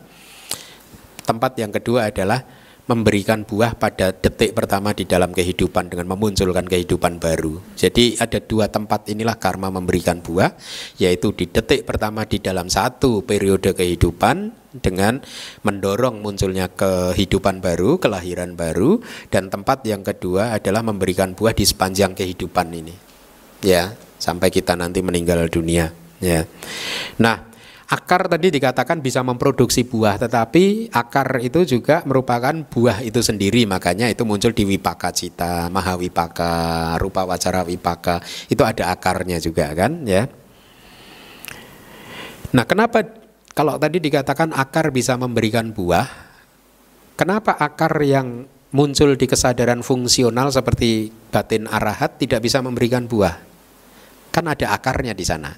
Tempat yang kedua adalah memberikan buah pada detik pertama di dalam kehidupan dengan memunculkan kehidupan baru. Jadi ada dua tempat inilah karma memberikan buah, yaitu di detik pertama di dalam satu periode kehidupan dengan mendorong munculnya kehidupan baru, kelahiran baru, dan tempat yang kedua adalah memberikan buah di sepanjang kehidupan ini. Ya, sampai kita nanti meninggal dunia, ya. Nah, Akar tadi dikatakan bisa memproduksi buah, tetapi akar itu juga merupakan buah itu sendiri, makanya itu muncul di wipaka cita, mahawipaka, rupa wacara wipaka, itu ada akarnya juga kan, ya. Nah, kenapa kalau tadi dikatakan akar bisa memberikan buah, kenapa akar yang muncul di kesadaran fungsional seperti batin arahat tidak bisa memberikan buah? Kan ada akarnya di sana.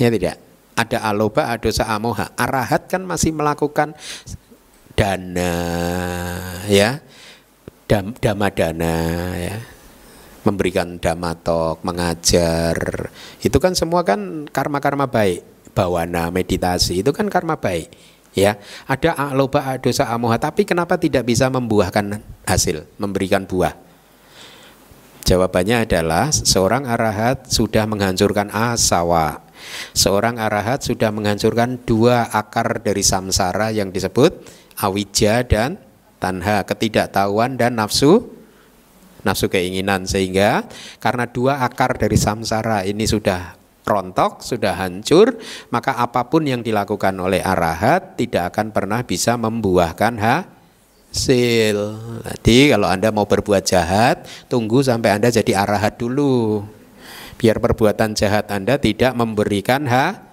Ya tidak? Ada aloba, ada dosa amoha. Arahat kan masih melakukan dana ya. Dam, dama dana ya. Memberikan damatok, mengajar. Itu kan semua kan karma-karma baik. Bawana, meditasi itu kan karma baik. Ya, ada aloba, dosa amoha, tapi kenapa tidak bisa membuahkan hasil, memberikan buah? Jawabannya adalah seorang arahat sudah menghancurkan asawa, Seorang arahat sudah menghancurkan dua akar dari samsara yang disebut awija dan tanha, ketidaktahuan dan nafsu nafsu keinginan sehingga karena dua akar dari samsara ini sudah rontok, sudah hancur, maka apa pun yang dilakukan oleh arahat tidak akan pernah bisa membuahkan hasil. Jadi kalau Anda mau berbuat jahat, tunggu sampai Anda jadi arahat dulu biar perbuatan jahat Anda tidak memberikan ha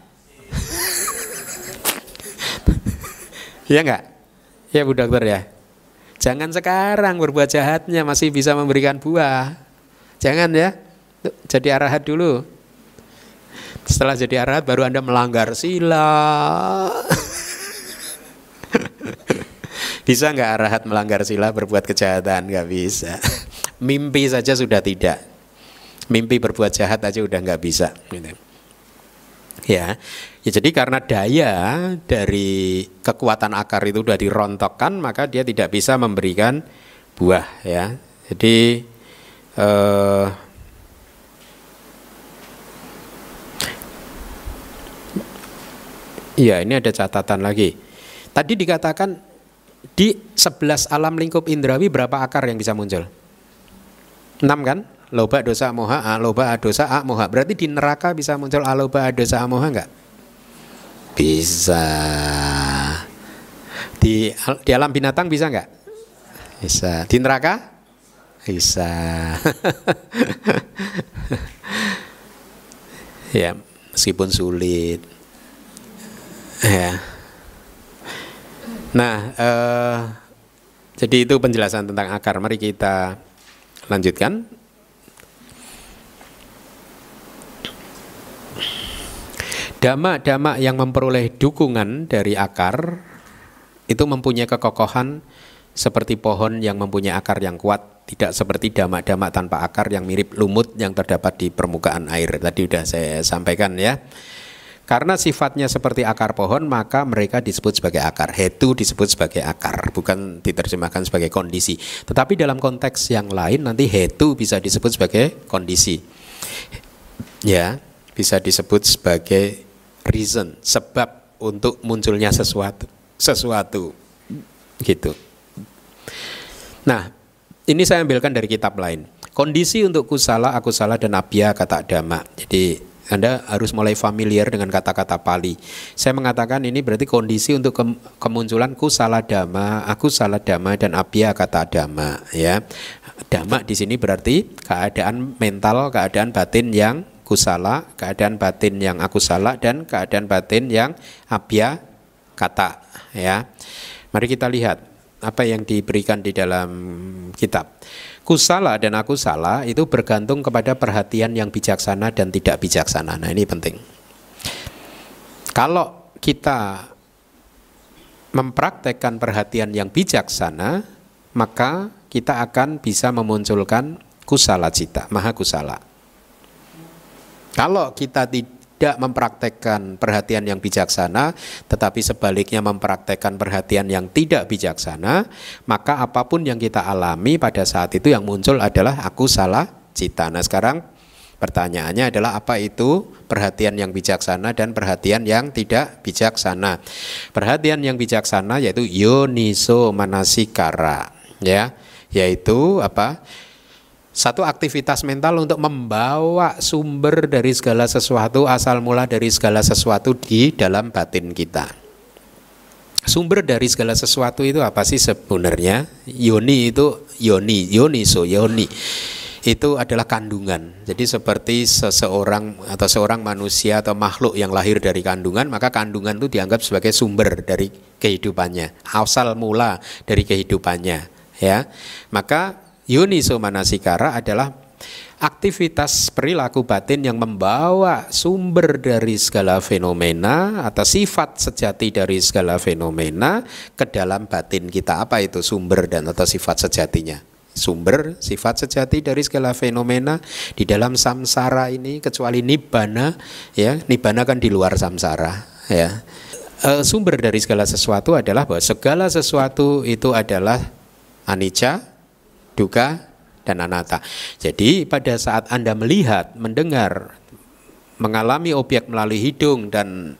Ya enggak? Ya Bu Dokter ya. Jangan sekarang berbuat jahatnya masih bisa memberikan buah. Jangan ya. Jadi arahat dulu. Setelah jadi arahat baru Anda melanggar sila. bisa nggak arahat melanggar sila berbuat kejahatan? Nggak bisa. Mimpi saja sudah tidak mimpi berbuat jahat aja udah nggak bisa gitu. ya ya jadi karena daya dari kekuatan akar itu sudah dirontokkan maka dia tidak bisa memberikan buah ya jadi eh, Iya, ini ada catatan lagi. Tadi dikatakan di 11 alam lingkup indrawi berapa akar yang bisa muncul? 6 kan? Loba dosa moha a loba dosa a moha berarti di neraka bisa muncul aloba dosa a moha enggak bisa di di alam binatang bisa enggak Bisa. Di neraka? Bisa. ya, meskipun sulit. Ya. Nah, eh, jadi itu penjelasan tentang akar. Mari kita lanjutkan. Dama-dama yang memperoleh dukungan dari akar itu mempunyai kekokohan seperti pohon yang mempunyai akar yang kuat, tidak seperti dama-dama tanpa akar yang mirip lumut yang terdapat di permukaan air. Tadi sudah saya sampaikan ya. Karena sifatnya seperti akar pohon, maka mereka disebut sebagai akar. Hetu disebut sebagai akar, bukan diterjemahkan sebagai kondisi. Tetapi dalam konteks yang lain nanti hetu bisa disebut sebagai kondisi. Ya, bisa disebut sebagai reason, sebab untuk munculnya sesuatu, sesuatu. Gitu. Nah, ini saya ambilkan dari kitab lain. Kondisi untuk kusala, akusala, dan abya kata dhamma. Jadi anda harus mulai familiar dengan kata-kata Pali. Saya mengatakan ini berarti kondisi untuk ke kemunculan kusala dhamma, aku salah dhamma dan abya kata dhamma ya. Dhamma di sini berarti keadaan mental, keadaan batin yang kusala, keadaan batin yang aku salah dan keadaan batin yang abya kata ya. Mari kita lihat apa yang diberikan di dalam kitab. Kusala dan aku salah itu bergantung kepada perhatian yang bijaksana dan tidak bijaksana. Nah ini penting. Kalau kita mempraktekkan perhatian yang bijaksana, maka kita akan bisa memunculkan kusala cita, maha kusala. Kalau kita tidak mempraktekkan perhatian yang bijaksana, tetapi sebaliknya mempraktekkan perhatian yang tidak bijaksana, maka apa pun yang kita alami pada saat itu yang muncul adalah aku salah cita. Nah sekarang pertanyaannya adalah apa itu perhatian yang bijaksana dan perhatian yang tidak bijaksana. Perhatian yang bijaksana yaitu yoniso manasikara, ya, yaitu apa? Satu aktivitas mental untuk membawa sumber dari segala sesuatu, asal mula dari segala sesuatu di dalam batin kita. Sumber dari segala sesuatu itu apa sih sebenarnya? Yoni itu yoni, yoni so yoni itu adalah kandungan. Jadi seperti seseorang atau seorang manusia atau makhluk yang lahir dari kandungan, maka kandungan itu dianggap sebagai sumber dari kehidupannya, asal mula dari kehidupannya, ya. Maka Yuniso manasikara adalah aktivitas perilaku batin yang membawa sumber dari segala fenomena atau sifat sejati dari segala fenomena ke dalam batin kita. Apa itu sumber dan atau sifat sejatinya? Sumber sifat sejati dari segala fenomena di dalam samsara ini kecuali nibbana ya nibbana kan di luar samsara ya e, sumber dari segala sesuatu adalah bahwa segala sesuatu itu adalah anicca duka, dan anatta. Jadi pada saat Anda melihat, mendengar, mengalami objek melalui hidung dan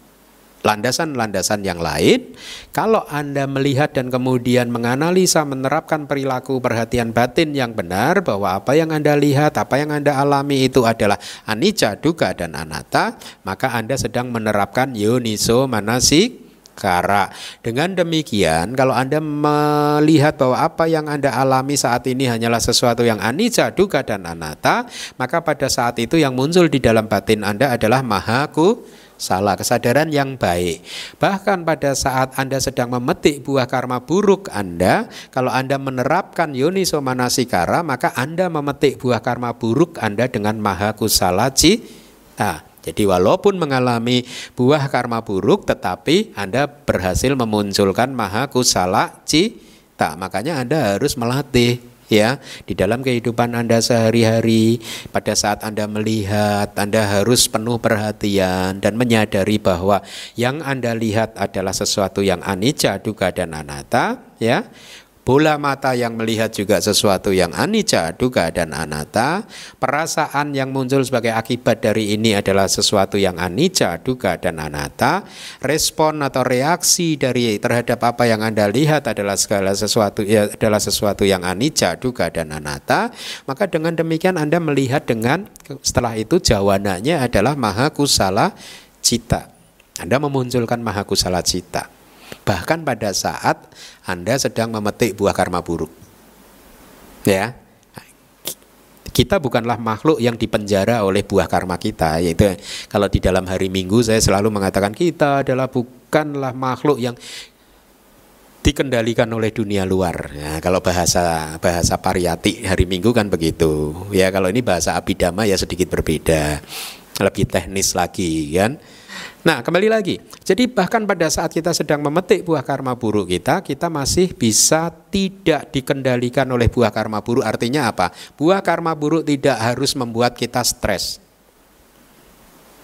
landasan-landasan yang lain, kalau Anda melihat dan kemudian menganalisa, menerapkan perilaku perhatian batin yang benar bahwa apa yang Anda lihat, apa yang Anda alami itu adalah anicca, duka dan anatta, maka Anda sedang menerapkan yoniso manasik kara. Dengan demikian, kalau Anda melihat bahwa apa yang Anda alami saat ini hanyalah sesuatu yang anicca, duga dan anatta, maka pada saat itu yang muncul di dalam batin Anda adalah mahaku salah kesadaran yang baik. Bahkan pada saat Anda sedang memetik buah karma buruk Anda, kalau Anda menerapkan yoniso manasikara, maka Anda memetik buah karma buruk Anda dengan maha kusala Nah, jadi walaupun mengalami buah karma buruk tetapi Anda berhasil memunculkan maha kusala cita. Makanya Anda harus melatih ya di dalam kehidupan Anda sehari-hari pada saat Anda melihat Anda harus penuh perhatian dan menyadari bahwa yang Anda lihat adalah sesuatu yang anicca, duga dan anatta ya bola mata yang melihat juga sesuatu yang anicca, duga dan anatta, perasaan yang muncul sebagai akibat dari ini adalah sesuatu yang anicca, duga dan anatta, respon atau reaksi dari terhadap apa yang Anda lihat adalah segala sesuatu ya, adalah sesuatu yang anicca, duga dan anatta, maka dengan demikian Anda melihat dengan setelah itu jawabannya adalah maha kusala cita. Anda memunculkan maha kusala cita. Bahkan pada saat Anda sedang memetik buah karma buruk. Ya. Kita bukanlah makhluk yang dipenjara oleh buah karma kita, yaitu kalau di dalam hari Minggu saya selalu mengatakan kita adalah bukanlah makhluk yang dikendalikan oleh dunia luar. Ya, kalau bahasa bahasa pariyati hari Minggu kan begitu. Ya kalau ini bahasa abidama ya sedikit berbeda, lebih teknis lagi kan. Nah, kembali lagi. Jadi bahkan pada saat kita sedang memetik buah karma buruk kita, kita masih bisa tidak dikendalikan oleh buah karma buruk. Artinya apa? Buah karma buruk tidak harus membuat kita stres.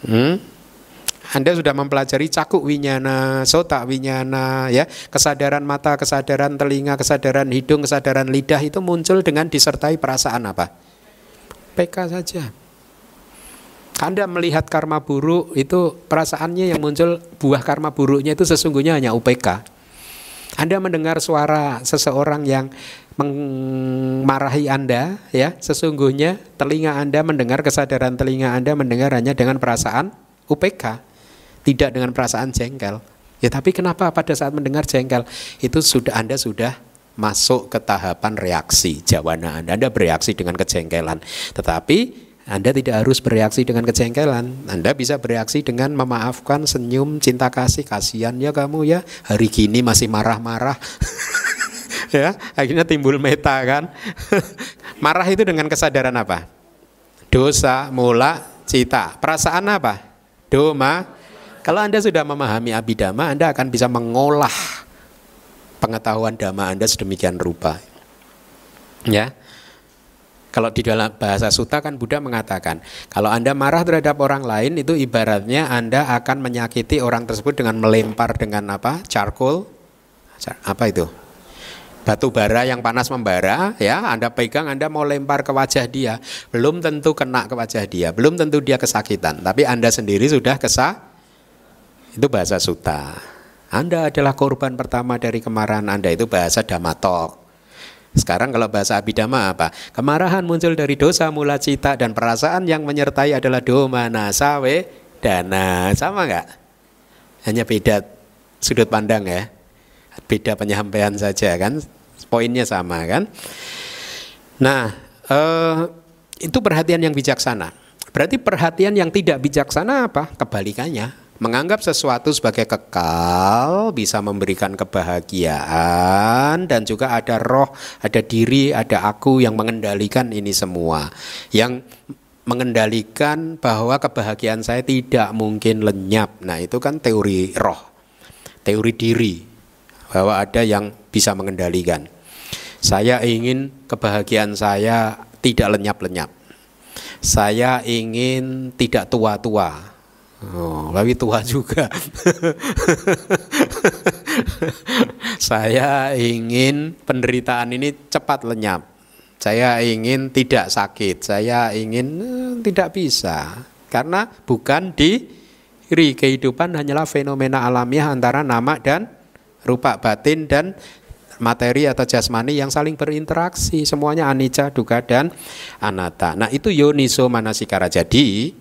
Hmm? Anda sudah mempelajari cakuk winyana, sota winyana, ya, kesadaran mata, kesadaran telinga, kesadaran hidung, kesadaran lidah itu muncul dengan disertai perasaan apa? PK saja. Anda melihat karma buruk itu perasaannya yang muncul buah karma buruknya itu sesungguhnya hanya UPK. Anda mendengar suara seseorang yang memarahi Anda ya, sesungguhnya telinga Anda mendengar kesadaran telinga Anda mendengar hanya dengan perasaan UPK, tidak dengan perasaan jengkel. Ya tapi kenapa pada saat mendengar jengkel itu sudah Anda sudah masuk ke tahapan reaksi jawana Anda. Anda bereaksi dengan kejengkelan. Tetapi anda tidak harus bereaksi dengan kejengkelan. Anda bisa bereaksi dengan memaafkan, senyum, cinta kasih, kasihan ya kamu ya. Hari gini masih marah-marah. ya, akhirnya timbul meta kan. Marah itu dengan kesadaran apa? Dosa, mula, cita. Perasaan apa? Doma. Kalau Anda sudah memahami abidama, Anda akan bisa mengolah pengetahuan dhamma Anda sedemikian rupa. Ya. Kalau di dalam bahasa suta kan Buddha mengatakan, kalau Anda marah terhadap orang lain itu ibaratnya Anda akan menyakiti orang tersebut dengan melempar dengan apa? Charcoal. Apa itu? Batu bara yang panas membara, ya, Anda pegang, Anda mau lempar ke wajah dia, belum tentu kena ke wajah dia, belum tentu dia kesakitan, tapi Anda sendiri sudah kesak. Itu bahasa suta. Anda adalah korban pertama dari kemarahan Anda itu bahasa damatok. Sekarang kalau bahasa abidama apa? Kemarahan muncul dari dosa mula cita dan perasaan yang menyertai adalah domana sawe dana. Sama nggak? Hanya beda sudut pandang ya. Beda penyampaian saja kan. Poinnya sama kan. Nah, eh, itu perhatian yang bijaksana. Berarti perhatian yang tidak bijaksana apa? Kebalikannya menganggap sesuatu sebagai kekal bisa memberikan kebahagiaan dan juga ada roh, ada diri, ada aku yang mengendalikan ini semua. Yang mengendalikan bahwa kebahagiaan saya tidak mungkin lenyap. Nah, itu kan teori roh. Teori diri bahwa ada yang bisa mengendalikan. Saya ingin kebahagiaan saya tidak lenyap-lenyap. Saya ingin tidak tua-tua Oh, tapi tua juga. saya ingin penderitaan ini cepat lenyap. Saya ingin tidak sakit. Saya ingin eh, tidak bisa. Karena bukan di kehidupan hanyalah fenomena alamiah antara nama dan rupa batin dan materi atau jasmani yang saling berinteraksi semuanya anicca duga dan anatta nah itu yoniso manasikara jadi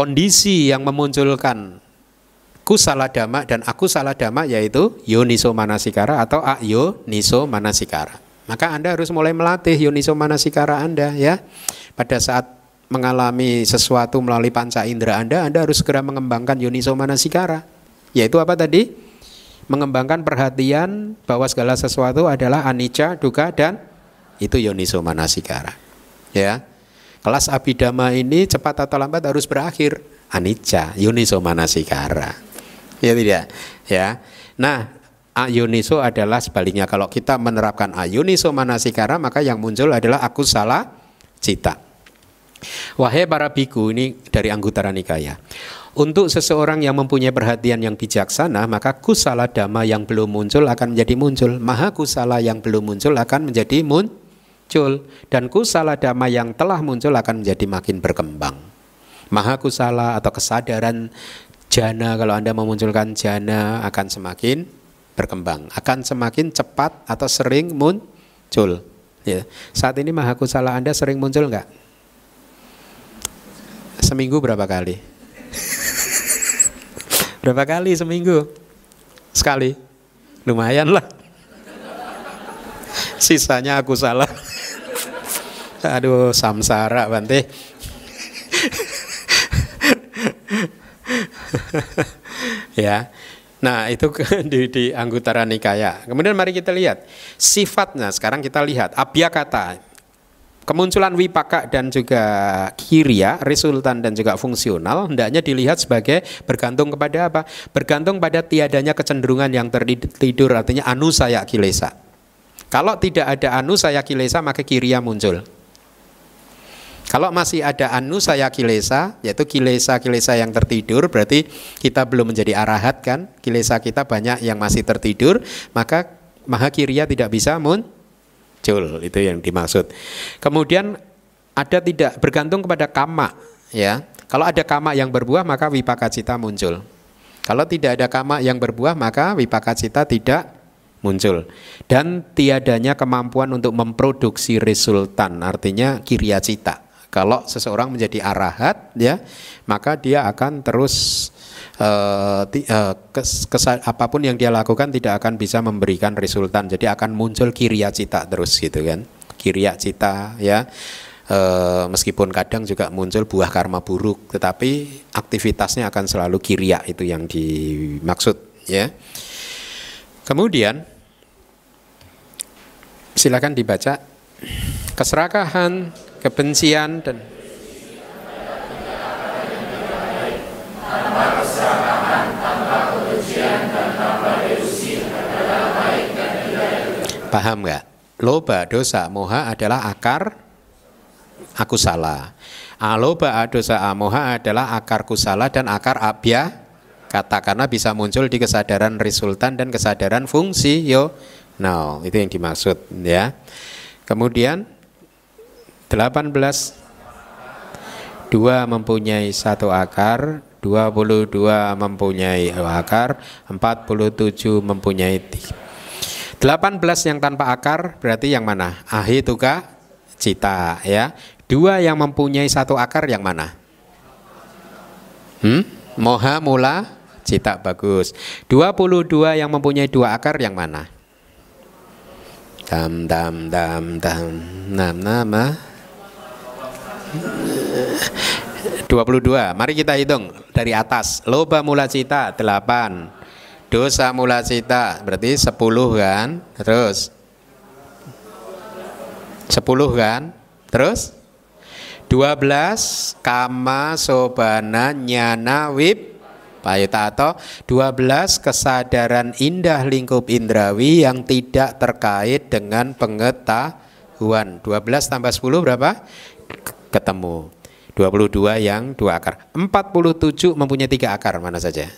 kondisi yang memunculkan kusala dhamma dan aku salah dhamma yaitu yoniso manasikara atau niso manasikara. Maka Anda harus mulai melatih yoniso manasikara Anda ya. Pada saat mengalami sesuatu melalui panca indera Anda, Anda harus segera mengembangkan yoniso manasikara. Yaitu apa tadi? Mengembangkan perhatian bahwa segala sesuatu adalah anicca, duka dan itu yoniso manasikara. Ya. Kelas abidama ini cepat atau lambat harus berakhir. Anicca, yuniso manasikara. Ya tidak? Ya. Nah, ayuniso adalah sebaliknya. Kalau kita menerapkan ayuniso manasikara, maka yang muncul adalah aku salah cita. Wahai para biku, ini dari Anggutara Nikaya. Untuk seseorang yang mempunyai perhatian yang bijaksana, maka kusala dhamma yang belum muncul akan menjadi muncul. Maha kusala yang belum muncul akan menjadi muncul muncul dan kusala dhamma yang telah muncul akan menjadi makin berkembang. Maha kusala atau kesadaran jana kalau Anda memunculkan jana akan semakin berkembang, akan semakin cepat atau sering muncul. Ya. Saat ini maha kusala Anda sering muncul enggak? Seminggu berapa kali? berapa kali seminggu? Sekali. Lumayan lah. Sisanya aku salah. Aduh, samsara Bante. ya. Nah, itu di, di Anggutara Nikaya. Kemudian mari kita lihat sifatnya. Sekarang kita lihat kata Kemunculan wipaka dan juga kiria, resultan dan juga fungsional hendaknya dilihat sebagai bergantung kepada apa? Bergantung pada tiadanya kecenderungan yang tertidur artinya anu saya kilesa. Kalau tidak ada anu saya kilesa maka kiria muncul. Kalau masih ada anu saya kilesa, yaitu kilesa-kilesa yang tertidur, berarti kita belum menjadi arahat kan? Kilesa kita banyak yang masih tertidur, maka maha kiria tidak bisa muncul. Itu yang dimaksud. Kemudian ada tidak bergantung kepada kama, ya. Kalau ada kama yang berbuah, maka wipaka cita muncul. Kalau tidak ada kama yang berbuah, maka wipaka cita tidak muncul dan tiadanya kemampuan untuk memproduksi resultan artinya kirya cita kalau seseorang menjadi arahat ya, maka dia akan terus uh, uh, kes, kes, apa pun yang dia lakukan tidak akan bisa memberikan resultan. Jadi akan muncul kiriya cita terus gitu kan. Kiriya cita ya. Uh, meskipun kadang juga muncul buah karma buruk, tetapi aktivitasnya akan selalu kiriya itu yang dimaksud ya. Kemudian silakan dibaca keserakahan kebencian dan Paham nggak? Loba, dosa, moha adalah akar aku salah. Aloba, dosa, moha adalah akar kusala dan akar abya kata karena bisa muncul di kesadaran resultan dan kesadaran fungsi yo. Nah, itu yang dimaksud ya. Kemudian 18 dua mempunyai satu akar 22 mempunyai akar 47 mempunyai 18 yang tanpa akar berarti yang mana? Ahi tuka cita ya. Dua yang mempunyai satu akar yang mana? Hmm? moha mula cita bagus. 22 yang mempunyai dua akar yang mana? Dam dam dam dam. Nam nama 22. Mari kita hitung dari atas. Loba mula cita 8. Dosa mula cita berarti 10 kan? Terus 10 kan? Terus 12 kama sobana nyana wip payuta atau 12 kesadaran indah lingkup indrawi yang tidak terkait dengan pengetahuan. 12 tambah 10 berapa? Ketemu. 22 yang dua akar. 47 mempunyai tiga akar mana saja?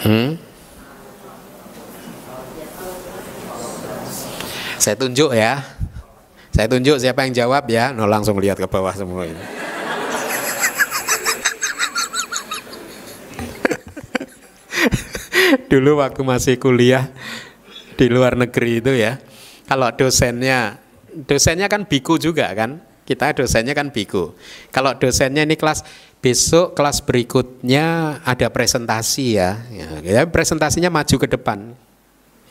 Hmm? Saya tunjuk ya. Saya tunjuk siapa yang jawab ya. No langsung lihat ke bawah semua ini. Dulu waktu masih kuliah di luar negeri itu ya. Kalau dosennya dosennya kan biku juga kan? Kita dosennya kan biku. Kalau dosennya ini kelas besok kelas berikutnya ada presentasi ya, ya, ya presentasinya maju ke depan.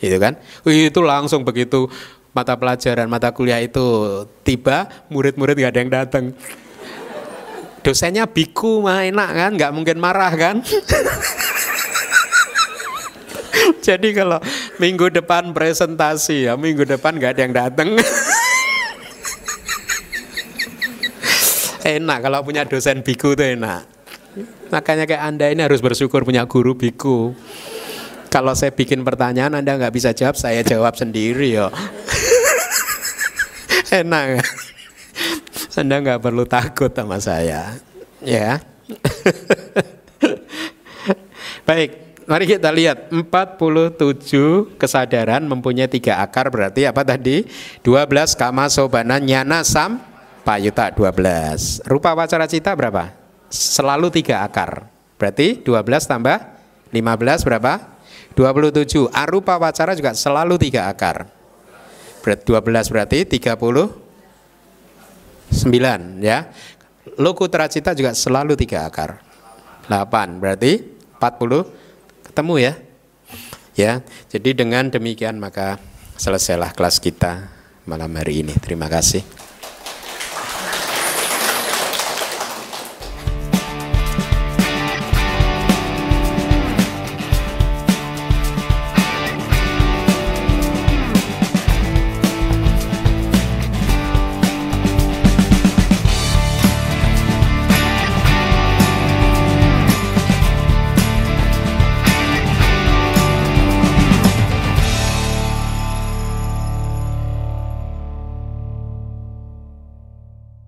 Itu kan? Itu langsung begitu. Mata pelajaran mata kuliah itu tiba murid-murid gak ada yang datang. Dosennya biku mah enak kan? Nggak mungkin marah kan? Jadi kalau minggu depan presentasi ya minggu depan nggak ada yang datang enak kalau punya dosen biku itu enak. Makanya kayak Anda ini harus bersyukur punya guru biku. Kalau saya bikin pertanyaan Anda nggak bisa jawab, saya jawab sendiri ya. enak. Anda nggak perlu takut sama saya. Ya. Baik, mari kita lihat 47 kesadaran mempunyai tiga akar berarti apa tadi? 12 kama sobana nyana sam Payuta 12. Rupa wacara cita berapa? Selalu tiga akar. Berarti 12 tambah 15 berapa? 27. Arupa wacara juga selalu tiga akar. Berarti 12 berarti 39 ya. Lokutra cita juga selalu tiga akar. 8 berarti 40 ketemu ya. Ya, jadi dengan demikian maka selesailah kelas kita malam hari ini. Terima kasih.